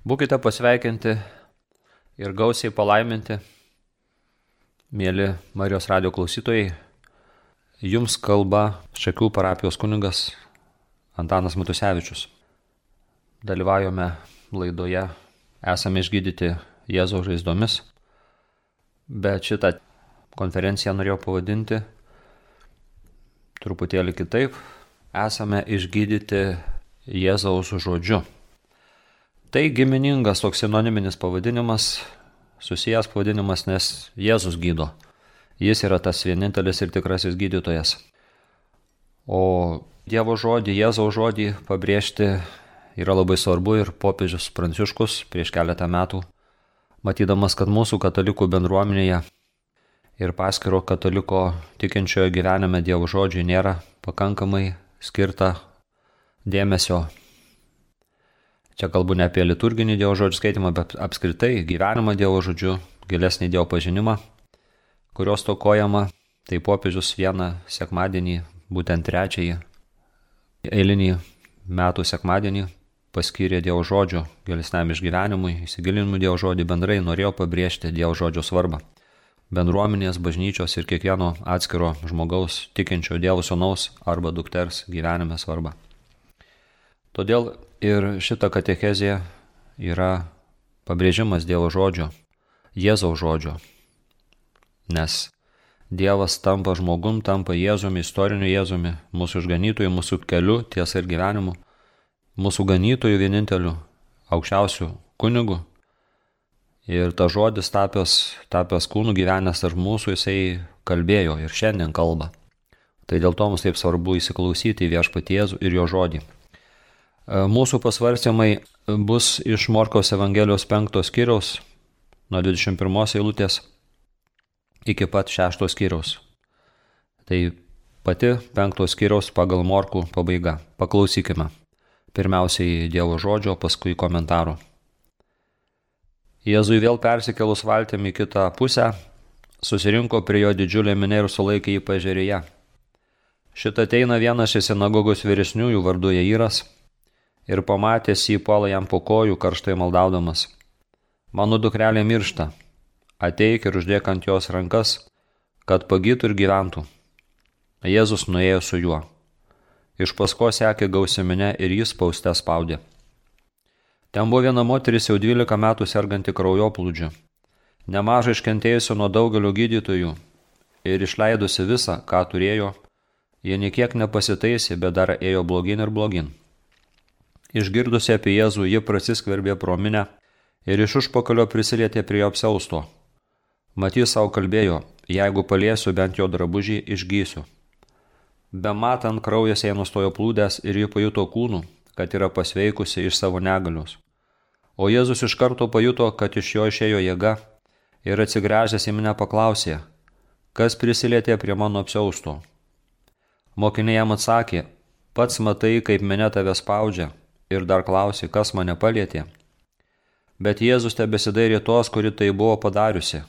Būkite pasveikinti ir gausiai palaiminti, mėly Marijos radio klausytojai. Jums kalba Šakių parapijos kuningas Antanas Matusevičius. Dalyvavome laidoje, esame išgydyti Jėzaus žaizdomis, bet šitą konferenciją norėjau pavadinti truputėlį kitaip. Esame išgydyti Jėzaus žodžiu. Tai giminingas toks sinoniminis pavadinimas, susijęs pavadinimas, nes Jėzus gydo. Jis yra tas vienintelis ir tikrasis gydytojas. O Dievo žodį, Jėzaus žodį pabrėžti yra labai svarbu ir popiežius Pranciškus prieš keletą metų, matydamas, kad mūsų katalikų bendruomenėje ir paskiro kataliko tikinčiojo gyvenime Dievo žodžiui nėra pakankamai skirta dėmesio Čia kalbu ne apie liturginį Dievo žodžių skaitimą, bet apskritai gyvenimą Dievo žodžiu, gilesnį Dievo pažinimą, kurios tokojama. Tai popiežius vieną sekmadienį, būtent trečiąjį eilinį metų sekmadienį paskyrė Dievo žodžio gilesniam išgyvenimui, įsigilinimui Dievo žodį bendrai norėjo pabrėžti Dievo žodžio svarbą. Bendruomenės, bažnyčios ir kiekvieno atskiro žmogaus tikinčio Dievo sūnaus arba dukters gyvenime svarbą. Todėl Ir šita katechezė yra pabrėžimas Dievo žodžio, Jėzaus žodžio. Nes Dievas tampa žmogum, tampa Jėzumi, istoriniu Jėzumi, mūsų išganytojų, mūsų keliu, tiesa ir gyvenimu, mūsų ganytojų vieninteliu, aukščiausių kunigų. Ir ta žodis tapęs, tapęs kūnų gyvenęs tarp mūsų, jisai kalbėjo ir šiandien kalba. Tai dėl to mums taip svarbu įsiklausyti į viešpatėzų ir jo žodį. Mūsų pasvarstymai bus iš Morkos Evangelijos 5 skyriaus nuo 21 eilutės iki pat 6 skyriaus. Tai pati 5 skyriaus pagal Morkų pabaiga. Paklausykime. Pirmiausiai Dievo žodžio, paskui komentarų. Jėzui vėl persikėlus valtėm į kitą pusę, susirinko prie jo didžiulė minė ir sulaikė jį pažerėje. Šitą ateina vienas iš sinagogos vyresniųjų vardu Jairas ir pamatęs jį puola jam po kojų karštai maldaudamas. Mano dukrelė miršta, ateik ir uždėk ant jos rankas, kad pagytų ir gyventų. Jėzus nuėjo su juo. Iš pasko sekė gausiminė ir jis paustę spaudė. Ten buvo viena moteris jau 12 metų serganti kraujoplūdžiu, nemažai iškentėjusi nuo daugelio gydytojų ir išleidusi visą, ką turėjo, jie niekiek nepasitaisė, bet dar ėjo blogin ir blogin. Išgirdusi apie Jėzų, ji prasiskverbė pro minę ir iš užpakalio prisilietė prie jo apsausto. Matys savo kalbėjo, jeigu paliesiu bent jo drabužį, išgysiu. Be matant, kraujas jai nustojo plūdęs ir ji pajuto kūnų, kad yra pasveikusi iš savo negalios. O Jėzus iš karto pajuto, kad iš jo išėjo jėga ir atsigręžęs į mane paklausė, kas prisilietė prie mano apsausto. Mokiniai jam atsakė, pats matai, kaip mane tave spaudžia ir dar klausi, kas mane palėtė. Bet Jėzus tebesidairė tos, kuri tai buvo padariusi.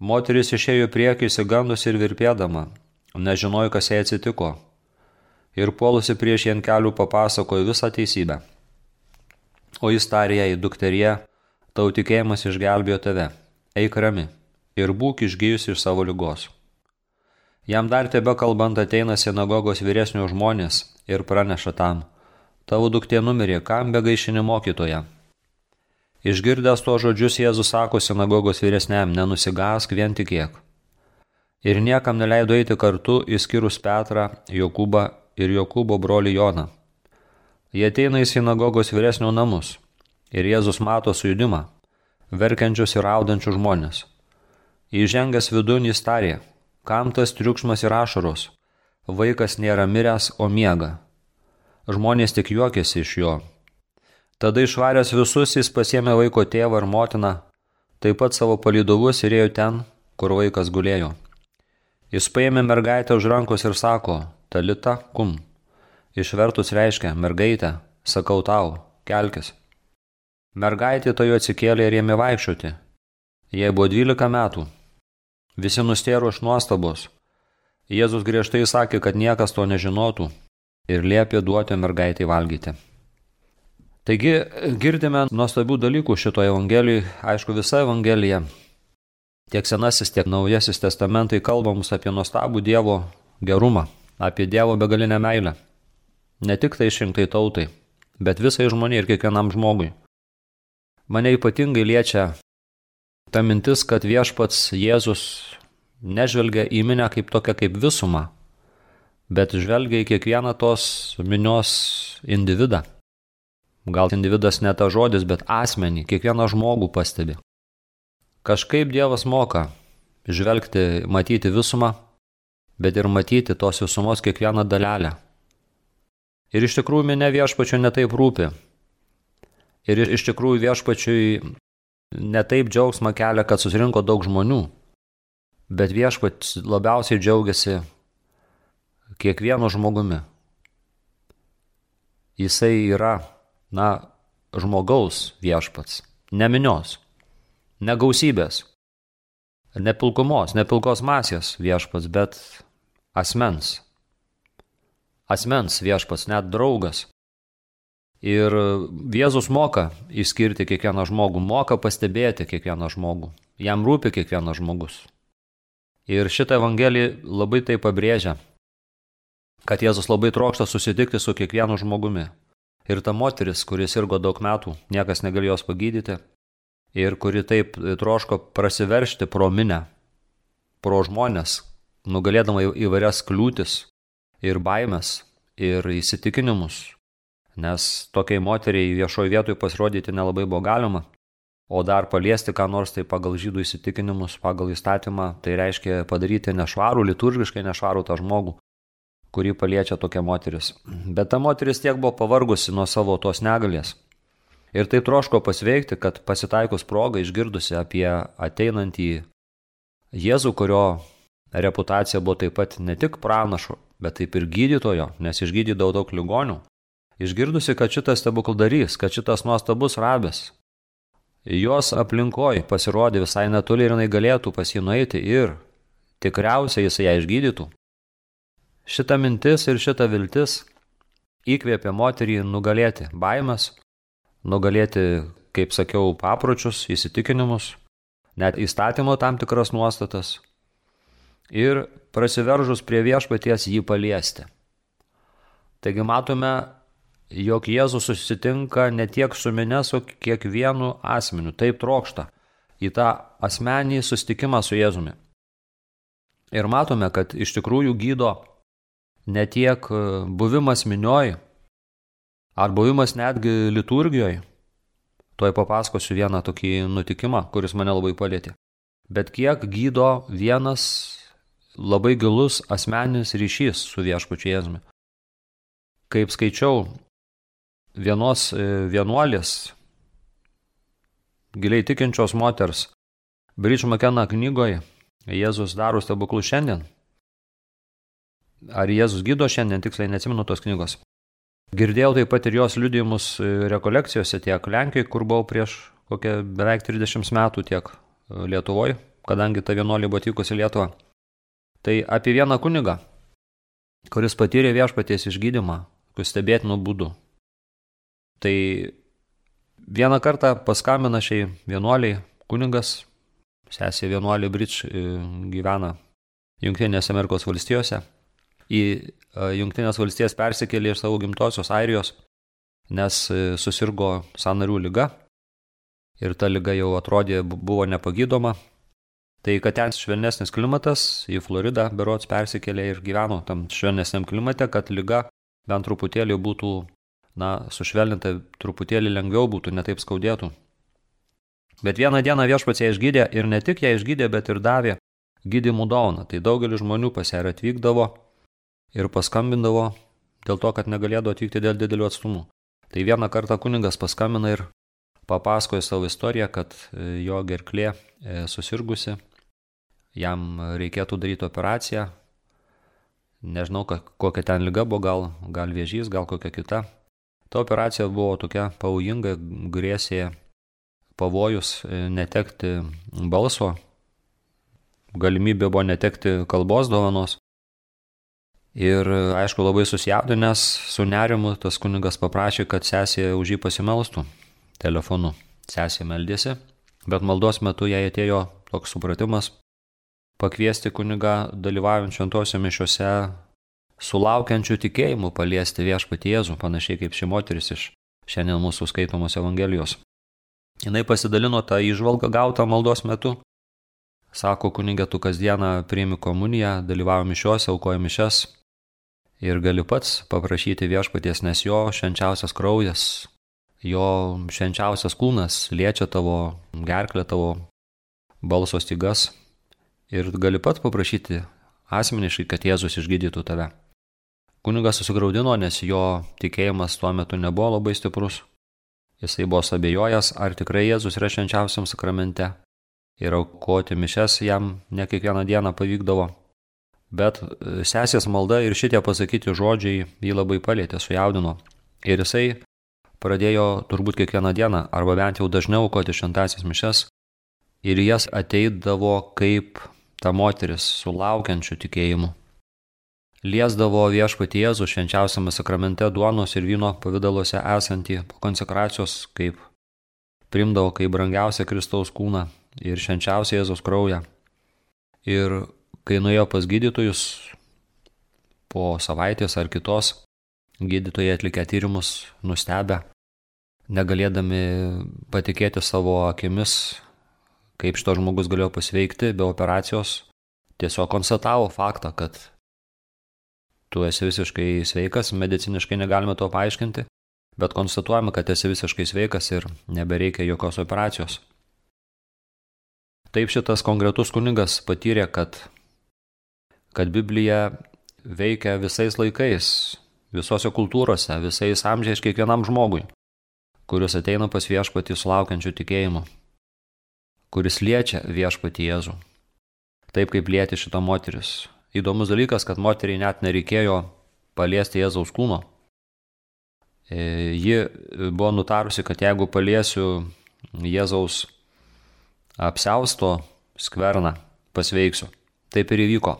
Moteris išėjo priekį įsigandusi ir virpėdama, nežinojo, kas jai atsitiko. Ir puolusi prieš jį ant kelių papasakojo visą teisybę. O jis tarė jai, dukterie, tau tikėjimas išgelbėjo tave, eik rami ir būk išgyjusi iš savo lygos. Jam dar tebe kalbant ateina sinagogos vyresnių žmonės ir praneša tam – tavo duktė numirė, kam begaišini mokytoje. Išgirdęs to žodžius Jėzus sako sinagogos vyresniam, nenusigask vien tikėk. Ir niekam neleido eiti kartu, išskyrus Petrą, Jokūbą ir Jokūbo brolį Joną. Jie ateina į sinagogos vyresnio namus ir Jėzus mato sujudimą, verkiančius ir audančius žmonės. Įžengęs vidun jis tarė, kam tas triukšmas ir ašaros, vaikas nėra miręs, o miega žmonės tik juokėsi iš jo. Tada išvaręs visus jis pasiemė vaiko tėvą ir motiną, taip pat savo palydovus ir ėjo ten, kur vaikas gulėjo. Jis paėmė mergaitę už rankos ir sako, talita kum. Išvertus reiškia, mergaitė, sakau tau, kelkis. Mergaitė to jo atsikėlė ir ėmė vaikščioti. Jai buvo 12 metų. Visi nustėro iš nuostabos. Jėzus griežtai sakė, kad niekas to nežinotų ir liepė duoti mergaitai valgyti. Taigi girdime nuostabių dalykų šitoje Evangelijoje, aišku, visa Evangelija. Tiek Senasis, tiek Naujasis testamentai kalba mums apie nuostabų Dievo gerumą, apie Dievo begalinę meilę. Ne tik tai šimtai tautai, bet visai žmoniai ir kiekvienam žmogui. Mane ypatingai liečia ta mintis, kad viešpats Jėzus nežvelgia į minę kaip tokią kaip visumą, bet žvelgia į kiekvieną tos minios individą. Gal individas ne ta žodis, bet asmenį, kiekvieną žmogų pastebi. Kažkaip Dievas moka žvelgti, matyti visumą, bet ir matyti tos visumos kiekvieną dalelę. Ir iš tikrųjų minė viešpačiu netaip rūpi. Ir iš tikrųjų viešpačiui netaip džiaugsmą kelia, kad susirinko daug žmonių. Bet viešpats labiausiai džiaugiasi kiekvienu žmogumi. Jisai yra, na, žmogaus viešpats, ne minios, ne gausybės, ne pilkumos, ne pilkos masės viešpats, bet asmens. Asmens viešpats, net draugas. Ir Jėzus moka išskirti kiekvieną žmogų, moka pastebėti kiekvieną žmogų. Jam rūpi kiekvienas žmogus. Ir šitą Evangeliją labai tai pabrėžia, kad Jėzus labai trokšta susitikti su kiekvienu žmogumi. Ir ta moteris, kuris irgo daug metų, niekas negalėjo jos pagydyti, ir kuri taip troško prasiveršti pro minę, pro žmonės, nugalėdama įvairias kliūtis ir baimės ir įsitikinimus, nes tokiai moteriai viešoje vietoje pasirodyti nelabai buvo galima, o dar paliesti ką nors tai pagal žydų įsitikinimus, pagal įstatymą, tai reiškia padaryti nešvarų, liturgiškai nešvarų tą žmogų kurį paliečia tokia moteris. Bet ta moteris tiek buvo pavargusi nuo savo tos negalės. Ir taip troško pasveikti, kad pasitaikus progą išgirdusi apie ateinantį Jėzų, kurio reputacija buvo taip pat ne tik pranašo, bet taip ir gydytojo, nes išgydydavo daug ligonių. Išgirdusi, kad šitas stebukldarys, kad šitas nuostabus rabės, jos aplinkoj pasirodė visai netoli ir jinai galėtų pas jį nueiti ir tikriausiai jis ją išgydytų. Šita mintis ir šita viltis įkvėpė moterį nugalėti baimes, nugalėti, kaip sakiau, papročius, įsitikinimus, net įstatymo tam tikras nuostatas ir prasiveržus prie viešpaties jį paliesti. Taigi matome, jog Jėzus susitinka ne tiek su minė, su kiekvienu asmeniu, taip trokšta į tą asmenį susitikimą su Jėzumi. Ir matome, kad iš tikrųjų gydo ne tiek e, buvimas minioj, ar buvimas netgi liturgijoje. Tuoj papasakosiu vieną tokį nutikimą, kuris mane labai palėtė. Bet kiek gydo vienas labai gilus asmeninis ryšys su viešpačiu Jėzumi. Kaip skaičiau vienos e, vienuolės, giliai tikinčios moters, Bridge McKenna knygoje Jėzus daro stebuklų šiandien, Ar Jėzus gydo šiandien, tiksliai neatsimenu tos knygos. Girdėjau taip pat ir jos liudijimus e, rekolekcijose tiek Lenkijoje, kur buvau prieš kokią beveik 30 metų, tiek e, Lietuvoje, kadangi ta vienuolė buvo atvykusi į Lietuvą. Tai apie vieną kunigą, kuris patyrė viešpaties išgydymą, kus stebėtinų būdų. Tai vieną kartą paskambina šiai vienuoliai kunigas, sesė vienuolė Bridge e, gyvena Junktinėse Amerikos valstijose į Junktinės valstijas persikėlė iš savo gimtosios Airijos, nes e, susirgo sanarių lyga ir ta lyga jau atrodė buvo nepagydoma. Tai kad ten švelnesnis klimatas, į Floridą berots persikėlė ir gyveno tam švelnesniam klimate, kad lyga bent truputėlį būtų, na, sušvelninta, truputėlį lengviau būtų, netaip skaudėtų. Bet vieną dieną viešpats ją išgydė ir ne tik ją išgydė, bet ir davė gydimų dovaną. Tai daugelis žmonių pas ją atvykdavo ir paskambindavo dėl to, kad negalėdavo atvykti dėl didelių atstumų. Tai vieną kartą kuningas paskambina ir papasakoja savo istoriją, kad e, jo gerklė e, susirgusi, jam reikėtų daryti operaciją, nežinau, kokia ten lyga buvo, gal, gal vėžys, gal kokia kita. Ta operacija buvo tokia pavojinga, grėsė pavojus e, netekti balso, galimybė buvo netekti kalbos dovanos. Ir aišku, labai susijaudinęs, su nerimu, tas kunigas paprašė, kad sesė už jį pasimelstų telefonu. Sesė meldėsi, bet maldos metu jai atėjo toks supratimas pakviesti kunigą dalyvaujant šventose mišiuose sulaukiančių tikėjimų paliesti viešpatį Jėzų, panašiai kaip ši moteris iš šiandien mūsų skaitomos Evangelijos. Jis pasidalino tą įžvalgą gautą maldos metu. Sako kunigė, tu kasdieną priimi komuniją, dalyvauji mišiuose, aukoji mišes, ir gali pats paprašyti viešpaties, nes jo švenčiausias kraujas, jo švenčiausias kūnas liečia tavo gerklę, tavo balso stygas ir gali pats paprašyti asmeniškai, kad Jėzus išgydytų tave. Kunigas susigaudino, nes jo tikėjimas tuo metu nebuvo labai stiprus. Jisai buvo sabėjojęs, ar tikrai Jėzus yra švenčiausiam sakramente. Ir aukoti mišes jam ne kiekvieną dieną pavykdavo. Bet e, sesės malda ir šitie pasakyti žodžiai jį labai palėtė, sujaudino. Ir jisai pradėjo turbūt kiekvieną dieną, arba bent jau dažniau aukoti šventasis mišes. Ir jas ateidavo kaip ta moteris sulaukiančių tikėjimų. Liesdavo viešpatį Jėzų švenčiausiame sakramente duonos ir vyno pavydaluose esantį po konsekracijos, kaip primdavo kaip brangiausią Kristaus kūną ir švenčiausią Jėzaus kraują. Ir Kai nuėjo pas gydytojus, po savaitės ar kitos, gydytojai atlikę tyrimus nustebę, negalėdami patikėti savo akimis, kaip šitas žmogus galėjo pasveikti be operacijos, tiesiog konstatavo faktą, kad tu esi visiškai sveikas, mediciniškai negalime to paaiškinti, bet konstatuojame, kad esi visiškai sveikas ir nebereikia jokios operacijos. Taip šitas konkretus kunigas patyrė, kad kad Biblija veikia visais laikais, visose kultūrose, visais amžiais kiekvienam žmogui, kuris ateina pas viešpatį sulaukiančių tikėjimų, kuris liečia viešpatį Jėzų. Taip kaip lieti šitą moteris. Įdomus dalykas, kad moteriai net nereikėjo paliesti Jėzaus kūno. E, ji buvo nutarusi, kad jeigu paliesiu Jėzaus apsausto skverną, pasveiksiu. Taip ir įvyko.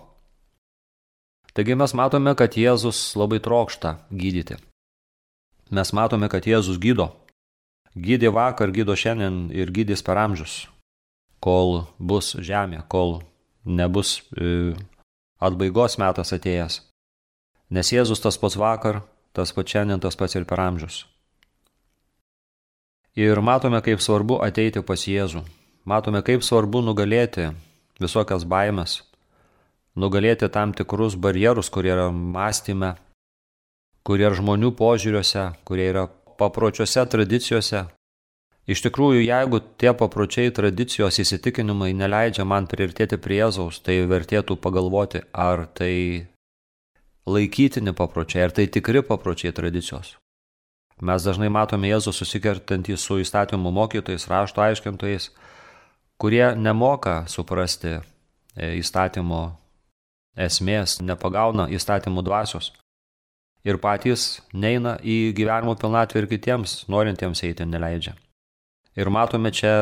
Taigi mes matome, kad Jėzus labai trokšta gydyti. Mes matome, kad Jėzus gydo. Gydė vakar, gydo šiandien ir gydys per amžius, kol bus žemė, kol nebus e, atbaigos metas atėjęs. Nes Jėzus tas pats vakar, tas pats šiandien, tas pats ir per amžius. Ir matome, kaip svarbu ateiti pas Jėzų. Matome, kaip svarbu nugalėti visokias baimės, nugalėti tam tikrus barjerus, kurie yra mąstyme, kurie yra žmonių požiūriuose, kurie yra papročiuose, tradicijose. Iš tikrųjų, jeigu tie papročiai, tradicijos įsitikinimai neleidžia man priartėti prie Jėzaus, tai vertėtų pagalvoti, ar tai laikytini papročiai, ar tai tikri papročiai tradicijos. Mes dažnai matome Jėzų susikertantį su įstatymų mokytojais, rašto aiškintojais, kurie nemoka suprasti e, įstatymo esmės, nepagauna įstatymų dvasios. Ir patys neina į gyvenimo pilnatvę ir kitiems norintiems eiti neleidžia. Ir matome čia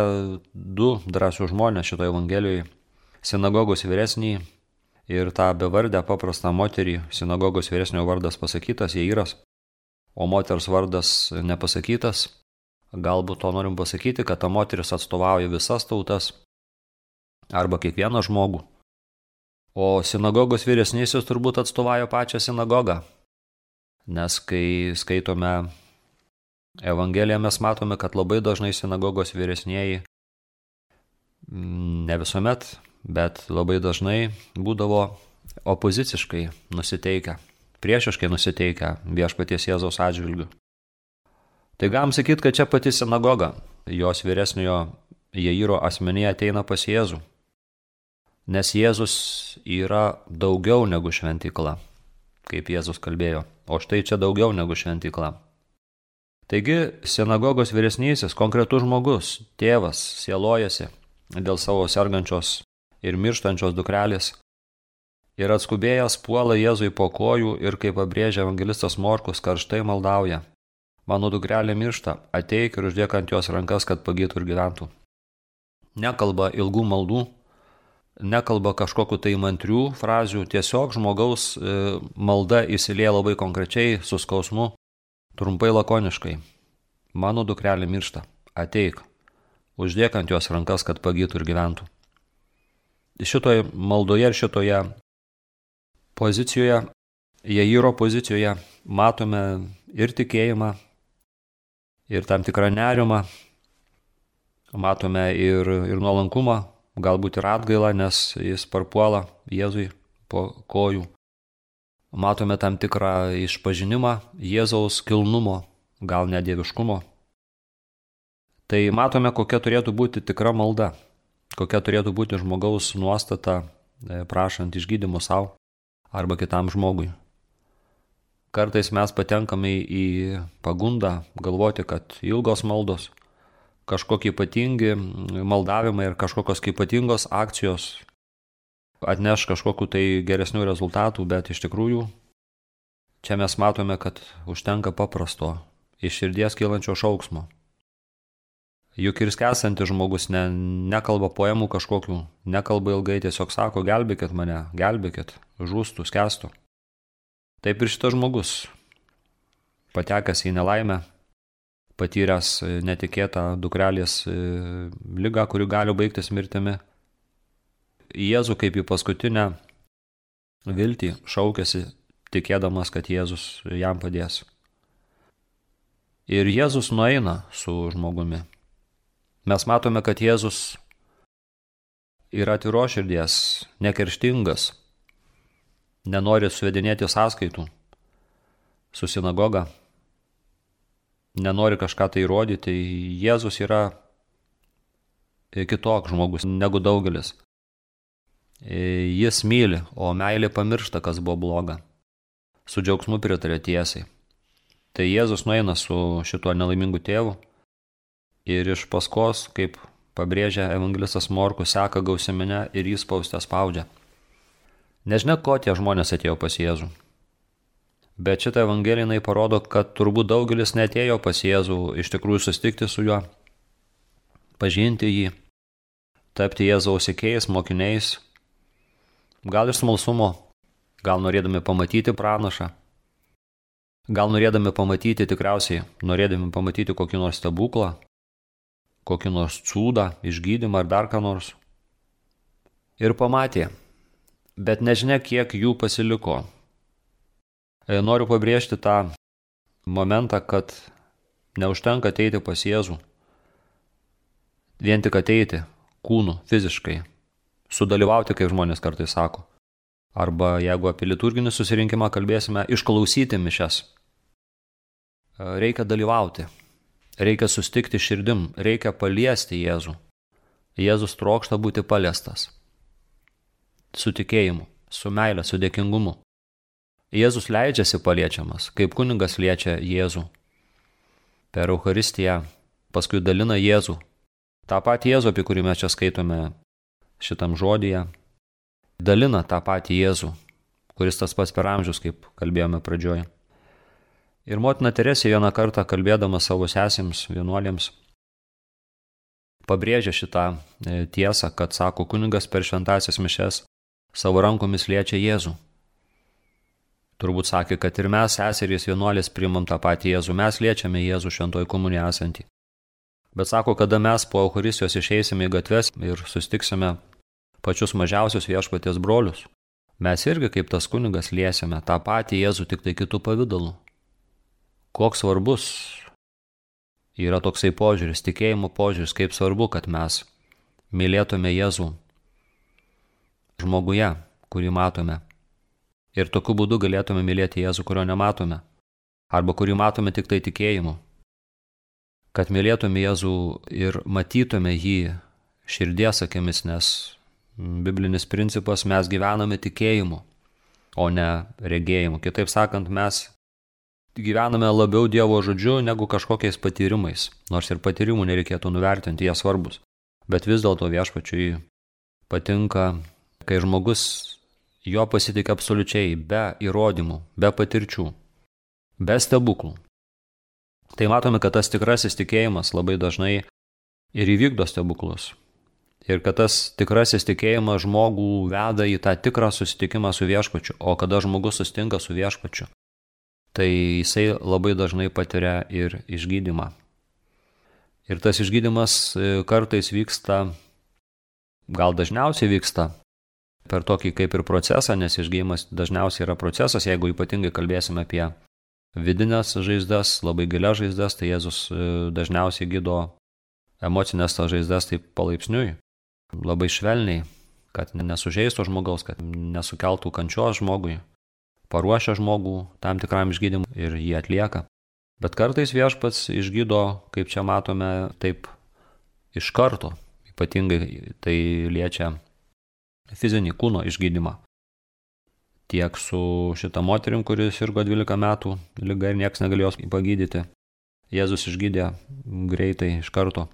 du drąsių žmonės šitoje Evangelijoje - sinagogos vyresnį ir tą bevardę paprastą moterį, sinagogos vyresnio vardas pasakytas, Jeiras, o moters vardas nepasakytas. Galbūt to norim pasakyti, kad ta moteris atstovauja visas tautas arba kiekvieną žmogų. O sinagogos vyresnysis turbūt atstovauja pačią sinagogą. Nes kai skaitome Evangeliją, mes matome, kad labai dažnai sinagogos vyresnėji, mm, ne visuomet, bet labai dažnai būdavo opoziciškai nusiteikę, priešiškai nusiteikę viešpaties Jėzaus atžvilgių. Tai galim sakyti, kad čia pati sinagoga, jos vyresniojo Jairo asmenyje ateina pas Jėzų Nes Jėzus yra daugiau negu šventykla, kaip Jėzus kalbėjo, o štai čia daugiau negu šventykla. Taigi, sinagogos vyresnysis, konkretus žmogus, tėvas, sielojasi dėl savo sergančios ir mirštančios dukrelės ir atskubėjęs puola Jėzui po kojų ir, kaip pabrėžia evangelistas Morkus, karštai maldauja. Mano dukrelė miršta, ateik ir uždėk ant jos rankas, kad pagytų ir gyventų. Nekalba ilgų maldų, nekalba kažkokiu tai mantrių frazių, tiesiog žmogaus e, malda įsilieja labai konkrečiai, su skausmu, trumpai lakoniškai. Mano dukrelė miršta, ateik, uždėk ant jos rankas, kad pagytų ir gyventų. Šitoje maldoje ir šitoje pozicijoje, Jairo pozicijoje matome ir tikėjimą, ir tam tikrą nerimą, matome ir, ir nuolankumą, galbūt ir atgailą, nes jis parpuola Jėzui po kojų. Matome tam tikrą išpažinimą Jėzaus kilnumo, gal nedieviškumo. Tai matome, kokia turėtų būti tikra malda, kokia turėtų būti žmogaus nuostata e, prašant išgydymo savo arba kitam žmogui. Kartais mes patenkame į pagundą galvoti, kad ilgos maldos kažkokie ypatingi maldavimai ir kažkokios ypatingos akcijos atneš kažkokiu tai geresnių rezultatų, bet iš tikrųjų čia mes matome, kad užtenka paprasto, iš širdies kylančio šauksmo. Juk ir skesantis žmogus ne, nekalba poemų kažkokių, nekalba ilgai, tiesiog sako, gelbėkit mane, gelbėkit, žūstų, skestų. Taip ir šitas žmogus, patekęs į nelaimę, patyręs e, netikėtą dukrelės e, lygą, kuri gali baigtis mirtimi. Jėzų kaip į paskutinę viltį šaukėsi, tikėdamas, kad Jėzus jam padės. Ir Jėzus nueina su žmogumi. Mes matome, kad Jėzus yra atviro širdies, nekerštingas, nenori suvedinėti sąskaitų su sinagoga, nenori kažką tai įrodyti, Jėzus yra kitoks žmogus negu daugelis. Jis myli, o meilė pamiršta, kas buvo bloga. Su džiaugsmu pritarė tiesiai. Tai Jėzus nueina su šituo nelaimingu tėvu ir iš paskos, kaip pabrėžia evangelistas Morkus, seka gausiminę ir jį spaustę spaudžia. Nežinia, ko tie žmonės atėjo pas Jėzų. Bet šitą evangeliją parodo, kad turbūt daugelis netėjo pas Jėzų iš tikrųjų sustikti su juo, pažinti jį, tapti Jėzaus sekėjais, mokiniais, gal iš smalsumo, gal norėdami pamatyti pranašą, gal norėdami pamatyti tikriausiai, norėdami pamatyti kokį nors stebuklą, kokį nors cūdą, išgydymą ar dar ką nors. Ir pamatė, bet nežinia, kiek jų pasiliko noriu pabrėžti tą momentą, kad neužtenka ateiti pas Jėzų. Vien tik ateiti kūnu, fiziškai. Sudalyvauti, kaip žmonės kartais sako. Arba jeigu apie liturginį susirinkimą kalbėsime, išklausyti mišes. E, reikia dalyvauti. Reikia sustikti širdim. Reikia paliesti Jėzų. Jėzus trokšta būti paliestas. Su tikėjimu, su meile, su dėkingumu. Jėzus leidžiasi paliečiamas, kaip kuningas liečia Jėzų. Per Euharistiją paskui dalina Jėzų. Ta pati Jėzų, apie kurį mes čia skaitome šitam žodyje, dalina tą patį Jėzų, kuris tas pats per amžius, kaip kalbėjome pradžioje. Ir motina Teresė vieną kartą kalbėdama savo sesėms, vienuolėms, pabrėžia šitą e, tiesą, kad sako kunigas per šventasias mišes savo rankomis liečia Jėzų. Turbūt sakė, kad ir mes, seserys vienuolės, primam tą patį Jėzų, mes liečiame Jėzų šventoji komunija esantį. Bet sako, kada mes po Eucharistijos išeisime į gatves ir sustiksime pačius mažiausius viešpaties brolius, mes irgi kaip tas kunigas liesime tą patį Jėzų tik tai kitų pavydalų. Koks svarbus yra toksai požiūris, tikėjimo požiūris, kaip svarbu, kad mes mylėtume Jėzų žmoguje, kurį matome Ir tokiu būdu galėtume mylėti Jėzų, kurio nematome, arba kurį matome tik tai tikėjimu. Kad mylėtume Jėzų ir matytume jį širdies akimis, nes biblinis principas mes gyvename tikėjimu, o ne regėjimu. Kitaip sakant, mes gyvename labiau Dievo žodžiu negu kažkokiais patyrimais, nors ir patyrimų nereikėtų nuvertinti, jie svarbus. Bet vis dėlto viešpačiui patinka, kai žmogus jo pasitik absoliučiai be įrodymų, be patirčių, be stebuklų. Tai matome, kad tas tikrasis tikėjimas labai dažnai ir įvykdo stebuklus. Ir kad tas tikrasis tikėjimas žmogų veda į tą tikrą susitikimą su viešpačiu, o kada žmogus sustinka su viešpačiu, tai jisai labai dažnai patiria ir išgydymą. Ir tas išgydymas e, kartais vyksta, gal dažniausiai vyksta per tokį kaip ir procesą, nes išgydymas dažniausiai yra procesas, jeigu ypatingai kalbėsime apie vidinės žaizdas, labai gilias žaizdas, tai Jėzus e, dažniausiai gydo emocinės tas žaizdas taip palaipsniui, labai švelniai, kad nesužeistų žmogaus, kad nesukeltų kančios žmogui, paruošia žmogų tam tikram išgydymui ir jį atlieka. Bet kartais viešpats išgydo, kaip čia matome, taip iš karto. Ypatingai tai liečia fizinį kūno išgydymą. Tiek su šita moterim, kuris sirgo 12 metų lyga ir niekas negalėjo pagydyti. Jėzus išgydė greitai iš karto.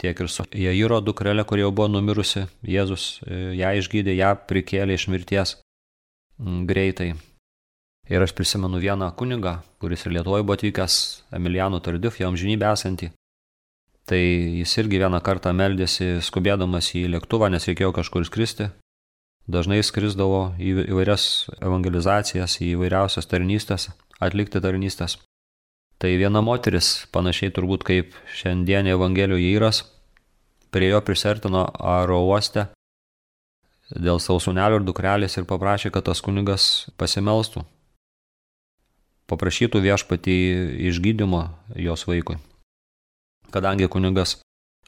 Tiek ir su Jairo dukrelė, kuri jau buvo numirusi, Jėzus e, ją išgydė, ją prikėlė iš mirties greitai. Ir aš prisimenu vieną kunigą, kuris ir Lietuvoje buvo atvykęs, Emiliano Tardif, jau amžinybę esantį. Tai jis irgi vieną kartą meldėsi skubėdamas į lėktuvą, nes reikėjo kažkur skristi. Dažnai skrisdavo į įvairias evangelizacijas, į įvairiausias tarnystės, atlikti tarnystės. Tai viena moteris, panašiai turbūt kaip šiandienė Evangelijoje įras, prie jo prisertino aro uoste dėl savo sunelio ir dukrelės ir paprašė, kad tas kunigas pasimelstų paprašytų viešpatį išgydymo jos vaikui. Kadangi kunigas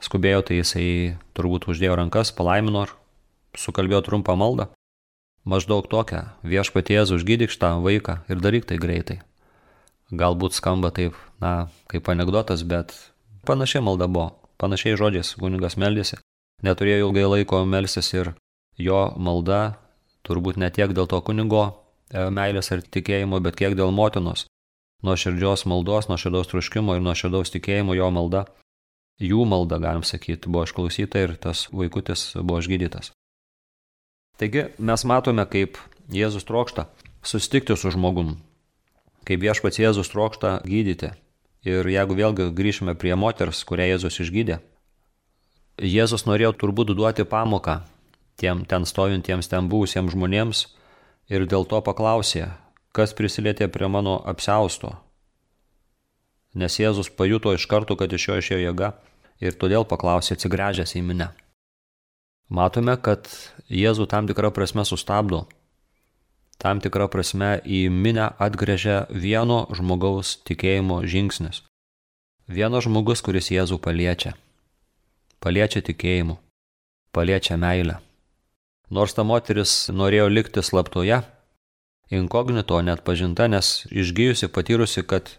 skubėjo, tai jisai turbūt uždėjo rankas, palaimino ir sukalbėjo trumpą maldą. Maždaug tokią viešpaties užgydyk šitą vaiką ir daryk tai greitai. Galbūt skamba taip, na, kaip anegdotas, bet panašiai malda buvo, panašiai žodžiais kunigas meldėsi. Neturėjo ilgai laiko melsis ir jo malda, turbūt ne tiek dėl to kunigo E, meilės ar tikėjimo, bet kiek dėl motinos. Nuo širdžios maldos, nuo širdaus truškimo ir nuo širdaus tikėjimo jo malda, jų malda, galim sakyti, buvo išklausyta ir tas vaikutis buvo išgydytas. Taigi mes matome, kaip Jėzus trokšta susitikti su žmogum, kaip viešpats Jėzus trokšta gydyti. Ir jeigu vėlgi grįžime prie moters, kurią Jėzus išgydė, Jėzus norėjo turbūt duoti pamoką tiem ten stovintiems ten buvusiems žmonėms, ir dėl to paklausė, kas prisilietė prie mano apsausto. Nes Jėzus pajuto iš karto, kad iš jo išėjo jėga ir todėl paklausė atsigręžęs į minę. Matome, kad Jėzų tam tikrą prasme sustabdo, tam tikrą prasme į minę atgrėžia vieno žmogaus tikėjimo žingsnis. Vienas žmogus, kuris Jėzų paliečia. Paliečia tikėjimu, paliečia meilę. Nors ta moteris norėjo likti slaptoje, inkognito net pažinta, nes išgyjusi patyrusi, kad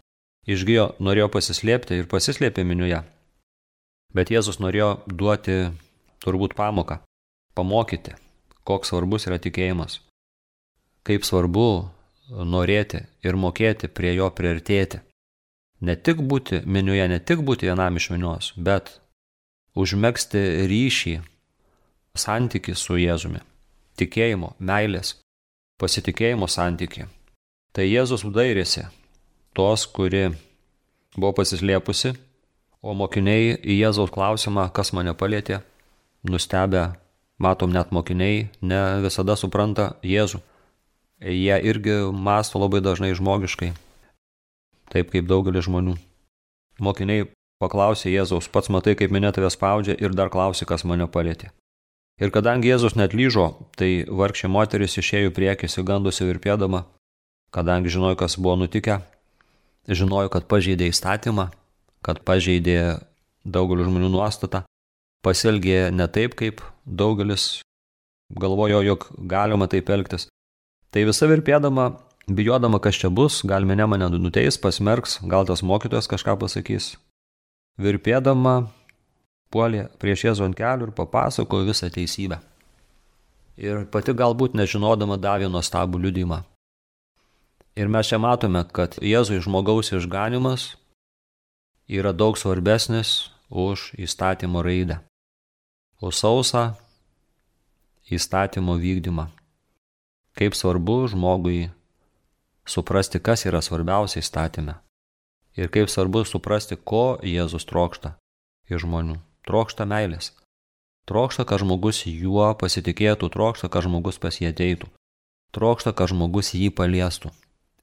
išgyjo norėjo pasislėpti ir pasislėpė miniuje. Bet Jėzus norėjo duoti turbūt pamoką, pamokyti, koks svarbus yra tikėjimas, kaip svarbu norėti ir mokėti prie jo priartėti. Ne tik būti miniuje, ne tik būti vienam iš minios, bet užmėgsti ryšį santyki su Jėzumi, tikėjimo, meilės, pasitikėjimo santyki. Tai Jėzus dairėsi tos, kuri buvo pasislėpusi, o mokiniai į Jėzaus klausimą, kas mane palėtė, nustebę, matom net mokiniai, ne visada supranta Jėzų. Jie irgi masto labai dažnai žmogiškai, taip kaip daugelis žmonių. Mokiniai paklausė Jėzaus, pats matai, kaip minė tave spaudžia ir dar klausi, kas mane palėtė. Ir kadangi Jėzus net lyžo, tai vargšė moteris išėjo priekį, įsigandusi virpėdama, kadangi žinojo, kas buvo nutikę, žinojo, kad pažeidė įstatymą, kad pažeidė daugelio žmonių nuostatą, pasielgė ne taip, kaip daugelis galvojo, jog galima taip elgtis. Tai visa virpėdama, bijodama, kas čia bus, gal mane mane nuteis, pasmerks, gal tas mokytojas kažką pasakys. Virpėdama, puolė prieš Jėzų ant kelių ir papasakojo visą teisybę. Ir pati galbūt nežinodama davė nuostabų liudymą. Ir mes čia matome, kad Jėzui žmogaus išganimas yra daug svarbesnis už įstatymo raidę, už sausą įstatymo vykdymą. Kaip svarbu žmogui suprasti, kas yra svarbiausia įstatymė. Ir kaip svarbu suprasti, ko Jėzus trokšta iš žmonių trokšta meilės. Trokšta, kad žmogus juo pasitikėtų, trokšta, kad žmogus pas jį ateitų. Trokšta, kad žmogus jį paliestų.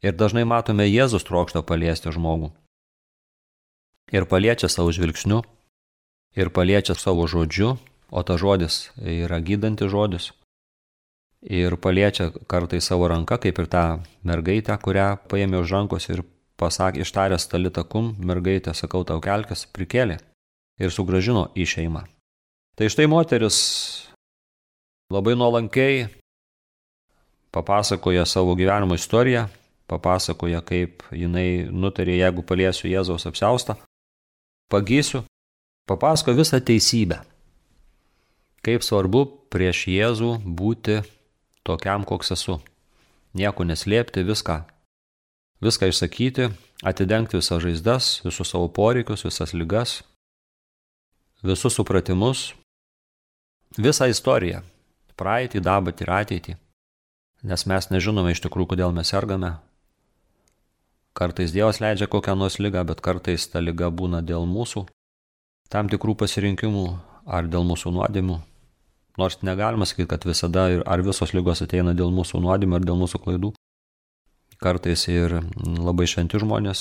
Ir dažnai matome, Jėzus trokšta paliesti žmogų. Ir paliečia savo žvilgsniu, ir paliečia savo žodžiu, o ta žodis yra gydanti žodis. Ir paliečia kartai savo ranką, kaip ir tą mergaitę, kurią paėmė už rankos ir pasakė, ištaręs talitakum, mergaitė, sakau tau kelkis, prikėlė ir sugražino į šeimą. Tai štai moteris labai nuolankiai papasakoja savo gyvenimo istoriją, papasakoja, kaip jinai nutarė, jeigu paliesiu Jėzaus apsaustą, pagysiu, papasako visą teisybę. Kaip svarbu prieš Jėzų būti tokiam, koks esu. Nieko neslėpti, viską. Viską išsakyti, atidengti visas žaizdas, visus savo poreikius, visas lygas, visus supratimus, visą istoriją - praeitį, dabartį ir ateitį. Nes mes nežinome iš tikrųjų, kodėl mes sergame. Kartais Dievas leidžia kokią nors lygą, bet kartais ta lyga būna dėl mūsų tam tikrų pasirinkimų ar dėl mūsų nuodėmų. Nors negalima sakyti, kad visada ar visos lygos ateina dėl mūsų nuodėmų ar dėl mūsų klaidų. Kartais ir labai šventi žmonės,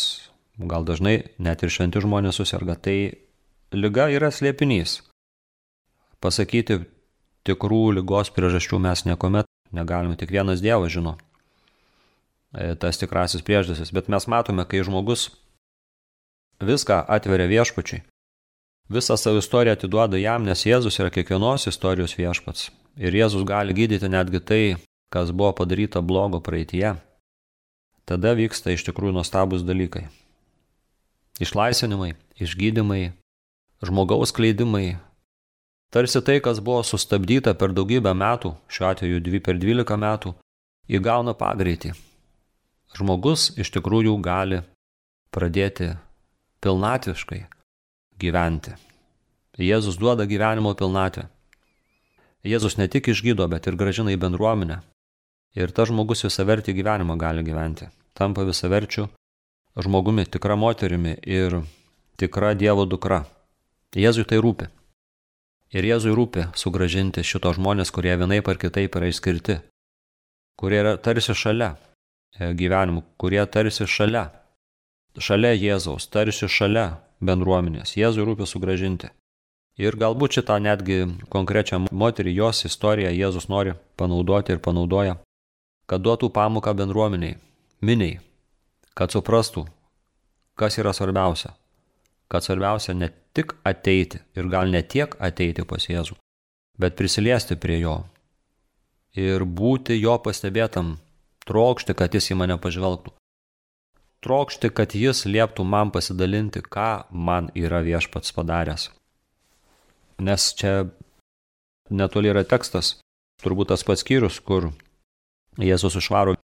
gal dažnai net ir šventi žmonės susirga. Tai lyga yra slėpinys pasakyti tikrų lygos priežasčių mes niekuomet negalime, tik vienas Dievas žino e, tas tikrasis priežastis, bet mes matome, kai žmogus viską atveria viešpačiui, visą savo istoriją atiduoda jam, nes Jėzus yra kiekvienos istorijos viešpats. Ir Jėzus gali gydyti netgi tai, kas buvo padaryta blogo praeitie. Tada vyksta iš tikrųjų nuostabus dalykai. Išlaisvinimai, išgydymai, žmogaus kleidimai, Tarsi tai, kas buvo sustabdyta per daugybę metų, šiuo atveju dvi per dvylika metų, įgauna pagreitį. Žmogus iš tikrųjų gali pradėti pilnatviškai gyventi. Jėzus duoda gyvenimo pilnatvę. Jėzus ne tik išgydo, bet ir gražina į bendruomenę. Ir tas žmogus visavertį gyvenimą gali gyventi. Tampa visaverčiu žmogumi, tikra moterimi ir tikra Dievo dukra. Jėzui tai rūpi. Ir Jėzui rūpi sugražinti šito žmonės, kurie vienaip ar kitaip yra išskirti, kurie yra tarsi šalia e, gyvenimų, kurie tarsi šalia, šalia Jėzaus, tarsi šalia bendruomenės. Jėzui rūpi sugražinti. Ir galbūt šitą netgi konkrečią moterį, jos istoriją Jėzus nori panaudoti ir panaudoja, kad duotų pamoką bendruomeniai, miniai, kad suprastų, kas yra svarbiausia kad svarbiausia ne tik ateiti ir gal ne tiek ateiti pas Jėzų, bet prisiliesti prie jo ir būti jo pastebėtam, trokšti, kad jis į mane pažvelgtų. Trokšti, kad jis lieptų man pasidalinti, ką man yra viešpats padaręs. Nes čia netoli yra tekstas, turbūt tas pats skyrius, kur Jėzus išvaro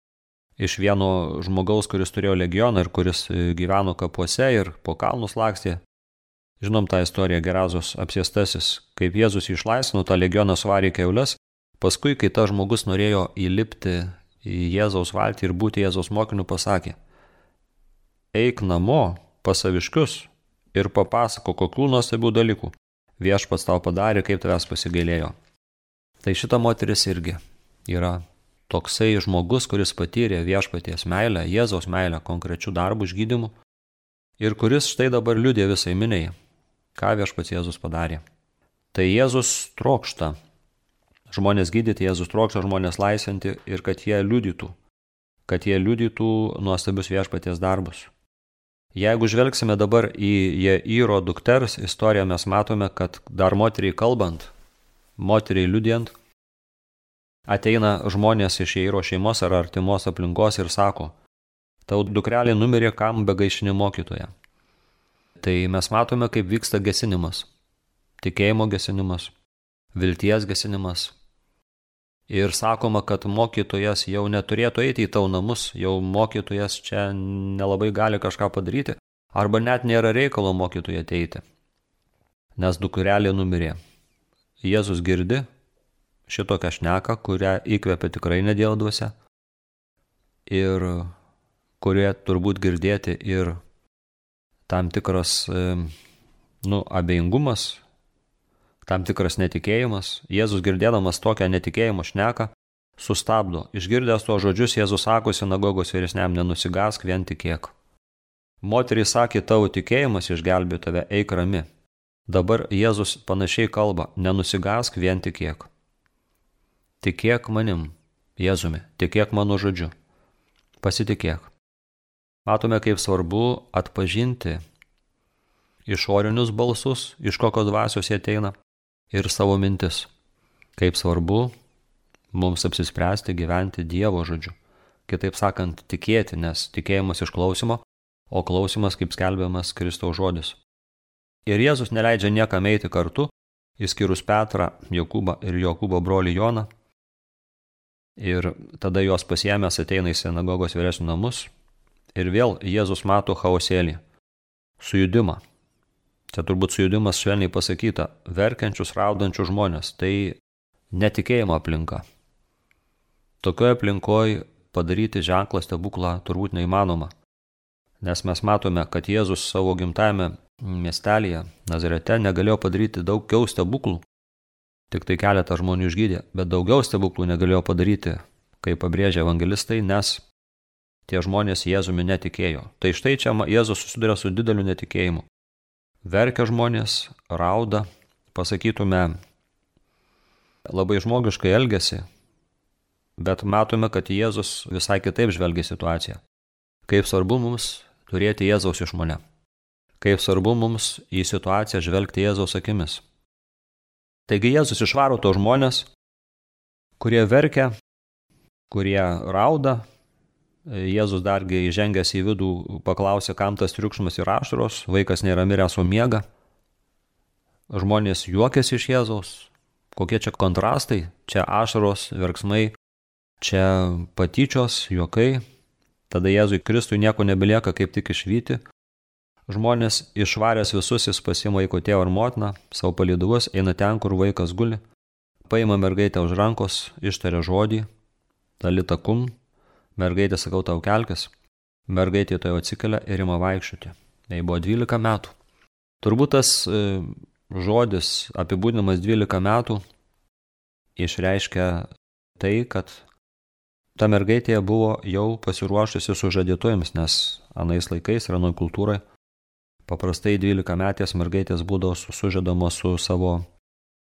iš vieno žmogaus, kuris turėjo legioną ir kuris e, gyveno kapuose ir po kalnus lakstė. Žinom tą istoriją Gerazos apsėstasis, kaip Jėzus išlaisvino tą legioną svarį keules, paskui, kai tas žmogus norėjo įlipti į Jėzaus valtį ir būti Jėzaus mokiniu, pasakė, eik namo pas saviškius ir papasako, kokių nuostabių dalykų viešpats tau padarė, kaip tavęs pasigailėjo. Tai šita moteris irgi yra toksai žmogus, kuris patyrė viešpaties meilę, Jėzaus meilę konkrečių darbų išgydymu ir kuris štai dabar liūdė visai miniai, ką viešpats Jėzus padarė. Tai Jėzus trokšta žmonės gydyti, Jėzus trokšta žmonės laisvinti ir kad jie liudytų, kad jie liudytų nuostabius viešpaties darbus. Jeigu žvelgsime dabar į Jeiro dukters istoriją, mes matome, kad dar moteriai kalbant, moteriai liudijant, Ateina žmonės iš Jairo šeimos ar artimos aplinkos ir sako, tau dukrelė numirė kam begaišinį mokytoją. Tai mes matome, kaip vyksta gesinimas. Tikėjimo gesinimas, vilties gesinimas. Ir sakoma, kad mokytojas jau neturėtų eiti į tau namus, jau mokytojas čia nelabai gali kažką padaryti, arba net nėra reikalo mokytojui ateiti. Nes dukrelė numirė. Jėzus girdi, šitokią šneką, kurią įkvepia tikrai nedėl duose ir kurie turbūt girdėti ir tam tikras, nu, abejingumas, tam tikras netikėjimas, Jėzus girdėdamas tokią netikėjimo šneką, sustabdo. Išgirdęs tuos žodžius, Jėzus sako sinagogos vyresniam, nenusigask, vien tikėk. Moteriai sakė, tavo tikėjimas išgelbė tave, eik rami. Dabar Jėzus panašiai kalba, nenusigask, vien tikėk. Tikėk manim, Jėzumi, tikėk mano žodžiu. Pasitikėk. Matome, kaip svarbu atpažinti išorinius balsus, iš kokios dvasios jie ateina, ir savo mintis. Kaip svarbu mums apsispręsti gyventi Dievo žodžiu. Kitaip sakant, tikėti, nes tikėjimas iš klausimo, o klausimas, kaip skelbiamas, Kristaus žodis. Ir Jėzus neleidžia niekam eiti kartu, išskyrus Petrą, Jokūbą ir Jokūbo brolį Joną. Ir tada juos pasiemęs ateina į sinagogos vyresnių namus ir vėl Jėzus mato chaosėlį, sujudimą. Čia turbūt sujudimas švelniai pasakyta, verkiančius, raudančius žmonės, tai netikėjimo aplinka. Tokioje aplinkoje padaryti ženklą stebuklą turbūt neįmanoma. Nes mes matome, kad Jėzus savo gimtajame miestelėje, Nazarete, negalėjo padaryti daugiau stebuklų. Tik tai keletą žmonių išgydė, bet daugiau stebuklų negalėjo padaryti, kaip pabrėžia evangelistai, nes tie žmonės Jėzumi netikėjo. Tai štai čia Jėzus susiduria su dideliu netikėjimu. Verkia žmonės, rauda, pasakytume, labai žmogiškai elgesi, bet matome, kad Jėzus visai kitaip žvelgia situaciją. Kaip svarbu mums turėti Jėzaus išmonę. Kaip svarbu mums į situaciją žvelgti Jėzaus akimis. Taigi Jėzus išvaro to žmonės, kurie verkia, kurie rauda. Jėzus dargi įžengęs į vidų paklausė, kam tas triukšmas ir ašaros, vaikas nėra miręs, o miega. Žmonės juokiasi iš Jėzaus. Kokie čia kontrastai, čia ašaros, verksmai, Čia patyčios, juokai, tada Jėzui Kristui nieko nebelieka kaip tik išvyti. Žmonės išvaręs visus jis pasima vaiko tėvą ir motiną, savo paliduvus, eina ten, kur vaikas guli, paima mergaitę už rankos, ištaria žodį, dalita kum, mergaitė sakau tau kelkis, mergaitė to jau atsikelia ir ima vaikščioti. Jai buvo 12 metų. Turbūt tas e, žodis apibūdinamas 12 metų išreiškia tai, kad ta mergaitė buvo jau pasiruošusi sužadėtojams, nes anais laikais, ranoj kultūrai, paprastai 12 metės mergaitės būdavo sužadamos su savo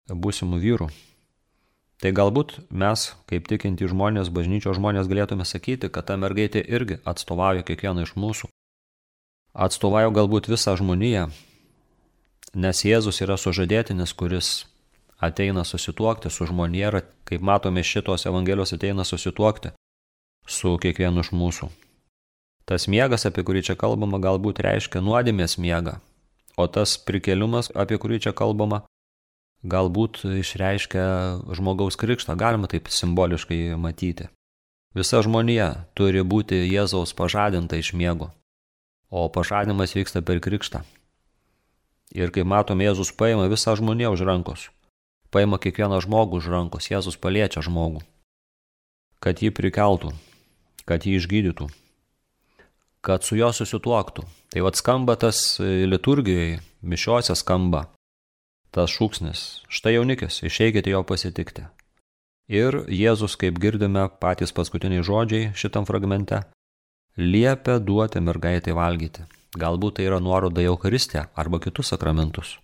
būsimu vyru. Tai galbūt mes, kaip tikinti žmonės, bažnyčios žmonės, galėtume sakyti, kad ta mergaitė irgi atstovauja kiekvieną iš mūsų. Atstovauja galbūt visą žmoniją, nes Jėzus yra sužadėtinis, kuris ateina susituokti su žmonėra, kaip matome šitos Evangelijos ateina susituokti su kiekvienu iš mūsų. Tas miegas, apie kurį čia kalbama, galbūt reiškia nuodėmės miegą, o tas prikeliumas, apie kurį čia kalbama, galbūt išreiškia žmogaus krikštą, galima taip simboliškai matyti. Visa žmonija turi būti Jėzaus pažadinta iš miego, o pažadinimas vyksta per krikštą. Ir kaip matom, Jėzus paima visą žmoniją už rankos. Paima kiekvieną žmogų už rankos, Jėzus paliečia žmogų, kad jį prikeltų, kad jį išgydytų, kad su juo susituoktų. Tai vad skamba tas e, liturgijoje, mišiuose skamba tas šūksnis, štai jaunikis, išeikite jo pasitikti. Ir Jėzus, kaip girdime, patys paskutiniai žodžiai šitam fragmente, liepia duoti mergaitai valgyti. Galbūt tai yra nuoroda į Eucharistiją arba kitus sakramentus.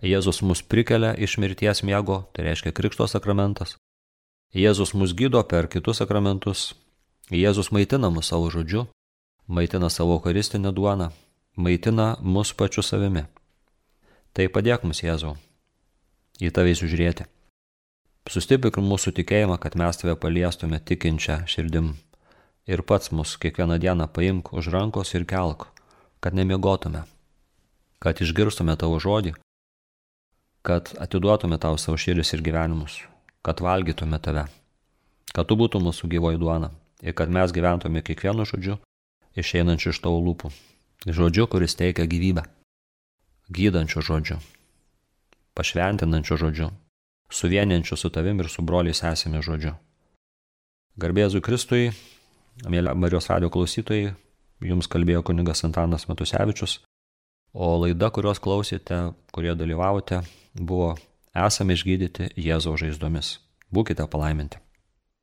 Jėzus mus prikelia iš mirties miego, tai reiškia Krikšto sakramentas. Jėzus mus gydo per kitus sakramentus. Jėzus maitina mus savo žodžiu, maitina savo eucharistinę duoną, maitina mus pačiu savimi. Tai padėk mums Jėzau į tave žiūrėti. Sustiprink mūsų tikėjimą, kad mes tave paliestume tikinčią širdim. Ir pats mus kiekvieną dieną paimk už rankos ir kelk, kad nemiegotume, kad išgirstume tavo žodį kad atiduotume tau savo širdis ir gyvenimus, kad valgytume tave, kad tu būtum mūsų gyvoji duona ir kad mes gyventume kiekvienu žodžiu išeinančiu iš tavo lūpų. Žodžiu, kuris teikia gyvybę. Gydančiu žodžiu. Pašventinančiu žodžiu. Suvieniančiu su tavim ir su broliais esame žodžiu. Garbėzui Kristui, mėly Marijos radio klausytojai, jums kalbėjo kunigas Antanas Matusevičius, o laida, kurios klausėte, kurie dalyvavote, buvo esame išgydyti Jėzaus žaizdomis. Būkite palaiminti.